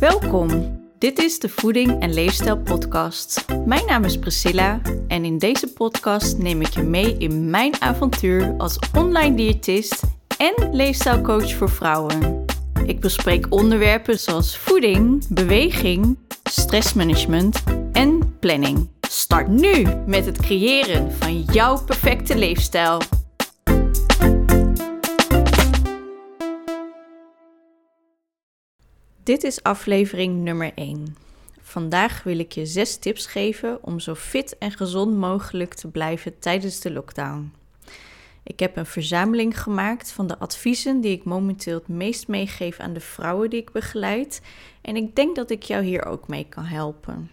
Welkom. Dit is de Voeding en Leefstijl Podcast. Mijn naam is Priscilla en in deze podcast neem ik je mee in mijn avontuur als online diëtist en leefstijlcoach voor vrouwen. Ik bespreek onderwerpen zoals voeding, beweging, stressmanagement en planning. Start nu met het creëren van jouw perfecte leefstijl. Dit is aflevering nummer 1. Vandaag wil ik je 6 tips geven om zo fit en gezond mogelijk te blijven tijdens de lockdown. Ik heb een verzameling gemaakt van de adviezen die ik momenteel het meest meegeef aan de vrouwen die ik begeleid en ik denk dat ik jou hier ook mee kan helpen.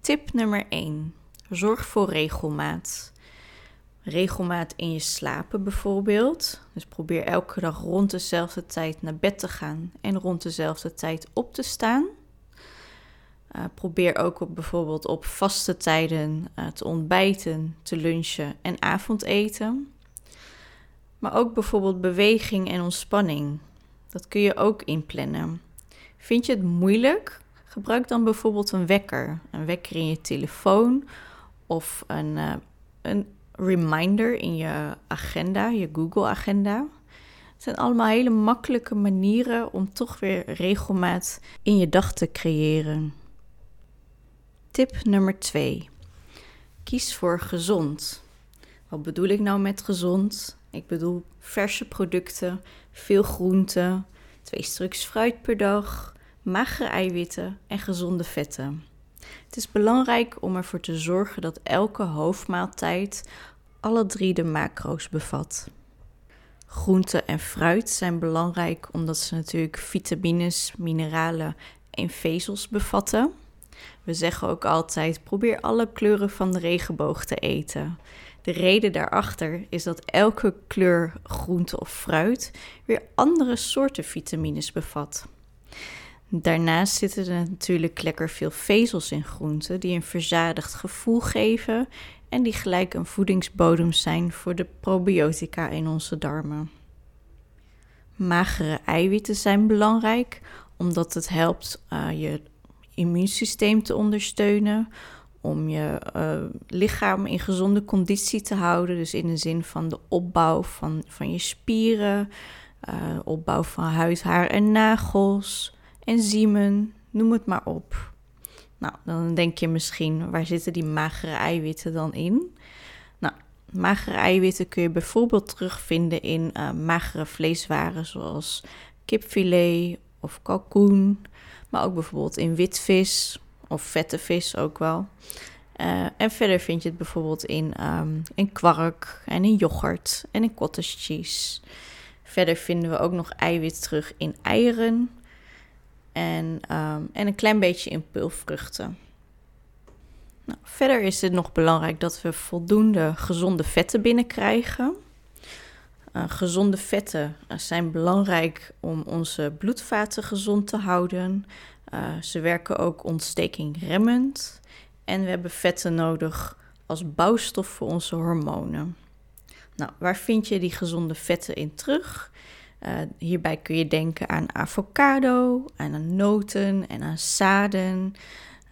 Tip nummer 1. Zorg voor regelmaat. Regelmaat in je slapen bijvoorbeeld. Dus probeer elke dag rond dezelfde tijd naar bed te gaan en rond dezelfde tijd op te staan. Uh, probeer ook op, bijvoorbeeld op vaste tijden uh, te ontbijten, te lunchen en avondeten. Maar ook bijvoorbeeld beweging en ontspanning. Dat kun je ook inplannen. Vind je het moeilijk? Gebruik dan bijvoorbeeld een wekker. Een wekker in je telefoon of een, uh, een reminder in je agenda, je Google-agenda. Het zijn allemaal hele makkelijke manieren om toch weer regelmaat in je dag te creëren. Tip nummer 2. Kies voor gezond. Wat bedoel ik nou met gezond? Ik bedoel verse producten, veel groenten, twee stuks fruit per dag, magere eiwitten en gezonde vetten. Het is belangrijk om ervoor te zorgen dat elke hoofdmaaltijd alle drie de macro's bevat. Groenten en fruit zijn belangrijk omdat ze natuurlijk vitamines, mineralen en vezels bevatten. We zeggen ook altijd: probeer alle kleuren van de regenboog te eten. De reden daarachter is dat elke kleur groente of fruit weer andere soorten vitamines bevat. Daarnaast zitten er natuurlijk lekker veel vezels in groenten die een verzadigd gevoel geven en die gelijk een voedingsbodem zijn voor de probiotica in onze darmen. Magere eiwitten zijn belangrijk omdat het helpt uh, je immuunsysteem te ondersteunen, om je uh, lichaam in gezonde conditie te houden. Dus in de zin van de opbouw van, van je spieren, uh, opbouw van huid, haar en nagels, enzymen, noem het maar op. Nou, dan denk je misschien, waar zitten die magere eiwitten dan in? Nou, magere eiwitten kun je bijvoorbeeld terugvinden in uh, magere vleeswaren zoals kipfilet of kalkoen, maar ook bijvoorbeeld in witvis of vette vis ook wel. Uh, en verder vind je het bijvoorbeeld in, um, in kwark en in yoghurt en in cottage cheese. Verder vinden we ook nog eiwit terug in eieren, en, um, en een klein beetje in pulvruchten. Nou, verder is het nog belangrijk dat we voldoende gezonde vetten binnenkrijgen. Uh, gezonde vetten uh, zijn belangrijk om onze bloedvaten gezond te houden. Uh, ze werken ook ontstekingremmend. En we hebben vetten nodig als bouwstof voor onze hormonen. Nou, waar vind je die gezonde vetten in terug? Uh, hierbij kun je denken aan avocado, aan noten en aan zaden.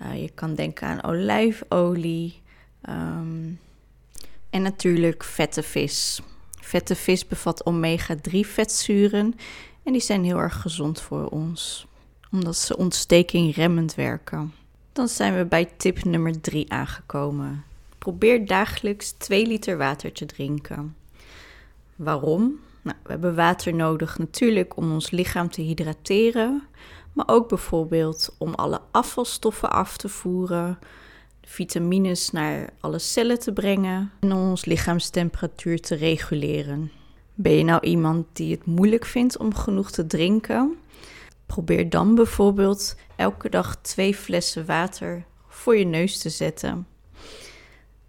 Uh, je kan denken aan olijfolie. Um, en natuurlijk vette vis. Vette vis bevat omega-3 vetzuren en die zijn heel erg gezond voor ons, omdat ze ontstekingremmend werken. Dan zijn we bij tip nummer 3 aangekomen. Probeer dagelijks 2 liter water te drinken. Waarom? Nou, we hebben water nodig natuurlijk om ons lichaam te hydrateren, maar ook bijvoorbeeld om alle afvalstoffen af te voeren, vitamines naar alle cellen te brengen en om ons lichaamstemperatuur te reguleren. Ben je nou iemand die het moeilijk vindt om genoeg te drinken? Probeer dan bijvoorbeeld elke dag twee flessen water voor je neus te zetten.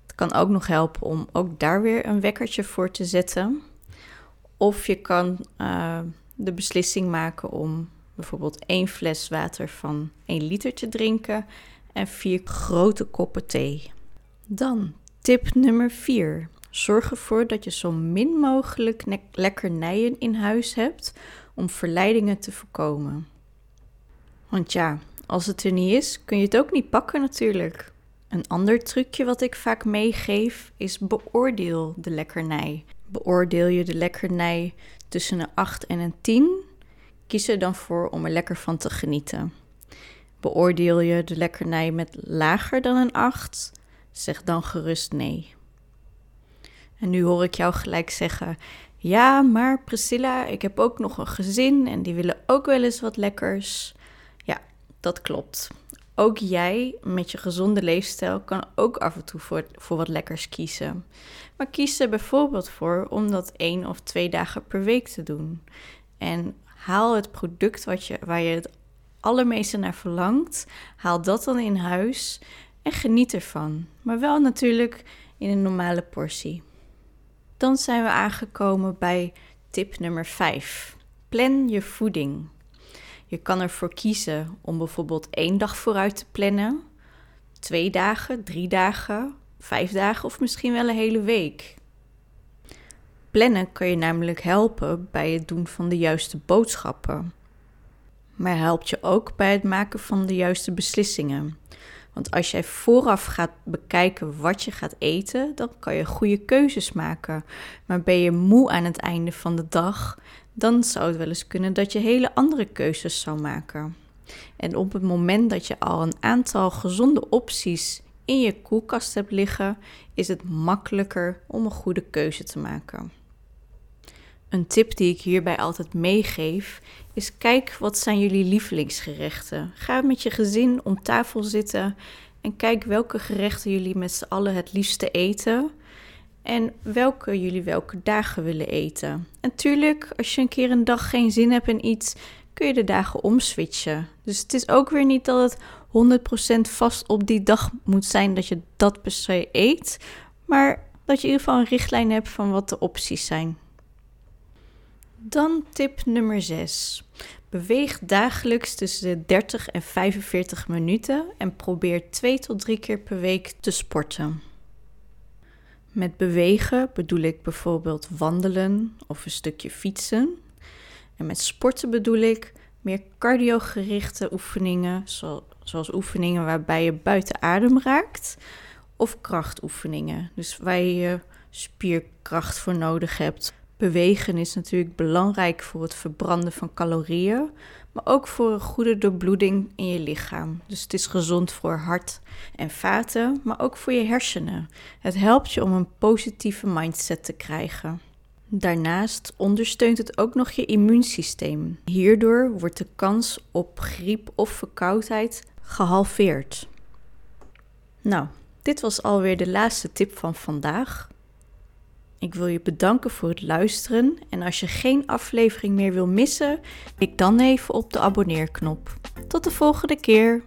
Het kan ook nog helpen om ook daar weer een wekkertje voor te zetten. Of je kan uh, de beslissing maken om bijvoorbeeld één fles water van 1 liter te drinken en vier grote koppen thee. Dan tip nummer 4. Zorg ervoor dat je zo min mogelijk lekkernijen in huis hebt om verleidingen te voorkomen. Want ja, als het er niet is, kun je het ook niet pakken natuurlijk. Een ander trucje wat ik vaak meegeef is beoordeel de lekkernij. Beoordeel je de lekkernij tussen een 8 en een 10, kies er dan voor om er lekker van te genieten. Beoordeel je de lekkernij met lager dan een 8, zeg dan gerust nee. En nu hoor ik jou gelijk zeggen: Ja, maar Priscilla, ik heb ook nog een gezin en die willen ook wel eens wat lekkers. Ja, dat klopt. Ook jij met je gezonde leefstijl kan ook af en toe voor, voor wat lekkers kiezen. Maar kies er bijvoorbeeld voor om dat één of twee dagen per week te doen. En haal het product wat je, waar je het allermeeste naar verlangt, haal dat dan in huis en geniet ervan. Maar wel natuurlijk in een normale portie. Dan zijn we aangekomen bij tip nummer 5. Plan je voeding. Je kan ervoor kiezen om bijvoorbeeld één dag vooruit te plannen, twee dagen, drie dagen, vijf dagen of misschien wel een hele week. Plannen kan je namelijk helpen bij het doen van de juiste boodschappen, maar helpt je ook bij het maken van de juiste beslissingen. Want als jij vooraf gaat bekijken wat je gaat eten, dan kan je goede keuzes maken. Maar ben je moe aan het einde van de dag, dan zou het wel eens kunnen dat je hele andere keuzes zou maken. En op het moment dat je al een aantal gezonde opties in je koelkast hebt liggen, is het makkelijker om een goede keuze te maken. Een tip die ik hierbij altijd meegeef is kijk wat zijn jullie lievelingsgerechten. Ga met je gezin om tafel zitten en kijk welke gerechten jullie met z'n allen het liefste eten en welke jullie welke dagen willen eten. En als je een keer een dag geen zin hebt in iets, kun je de dagen omswitchen. Dus het is ook weer niet dat het 100% vast op die dag moet zijn dat je dat per se eet, maar dat je in ieder geval een richtlijn hebt van wat de opties zijn. Dan tip nummer 6. Beweeg dagelijks tussen de 30 en 45 minuten en probeer 2 tot 3 keer per week te sporten. Met bewegen bedoel ik bijvoorbeeld wandelen of een stukje fietsen. En met sporten bedoel ik meer cardiogerichte oefeningen, zoals oefeningen waarbij je buiten adem raakt, of krachtoefeningen, dus waar je spierkracht voor nodig hebt. Bewegen is natuurlijk belangrijk voor het verbranden van calorieën, maar ook voor een goede doorbloeding in je lichaam. Dus het is gezond voor hart en vaten, maar ook voor je hersenen. Het helpt je om een positieve mindset te krijgen. Daarnaast ondersteunt het ook nog je immuunsysteem. Hierdoor wordt de kans op griep of verkoudheid gehalveerd. Nou, dit was alweer de laatste tip van vandaag. Ik wil je bedanken voor het luisteren en als je geen aflevering meer wil missen, klik dan even op de abonneerknop. Tot de volgende keer.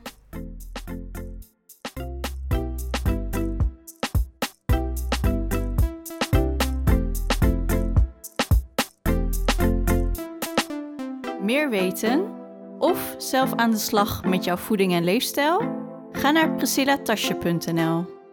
Meer weten of zelf aan de slag met jouw voeding en leefstijl? Ga naar priscillatasje.nl.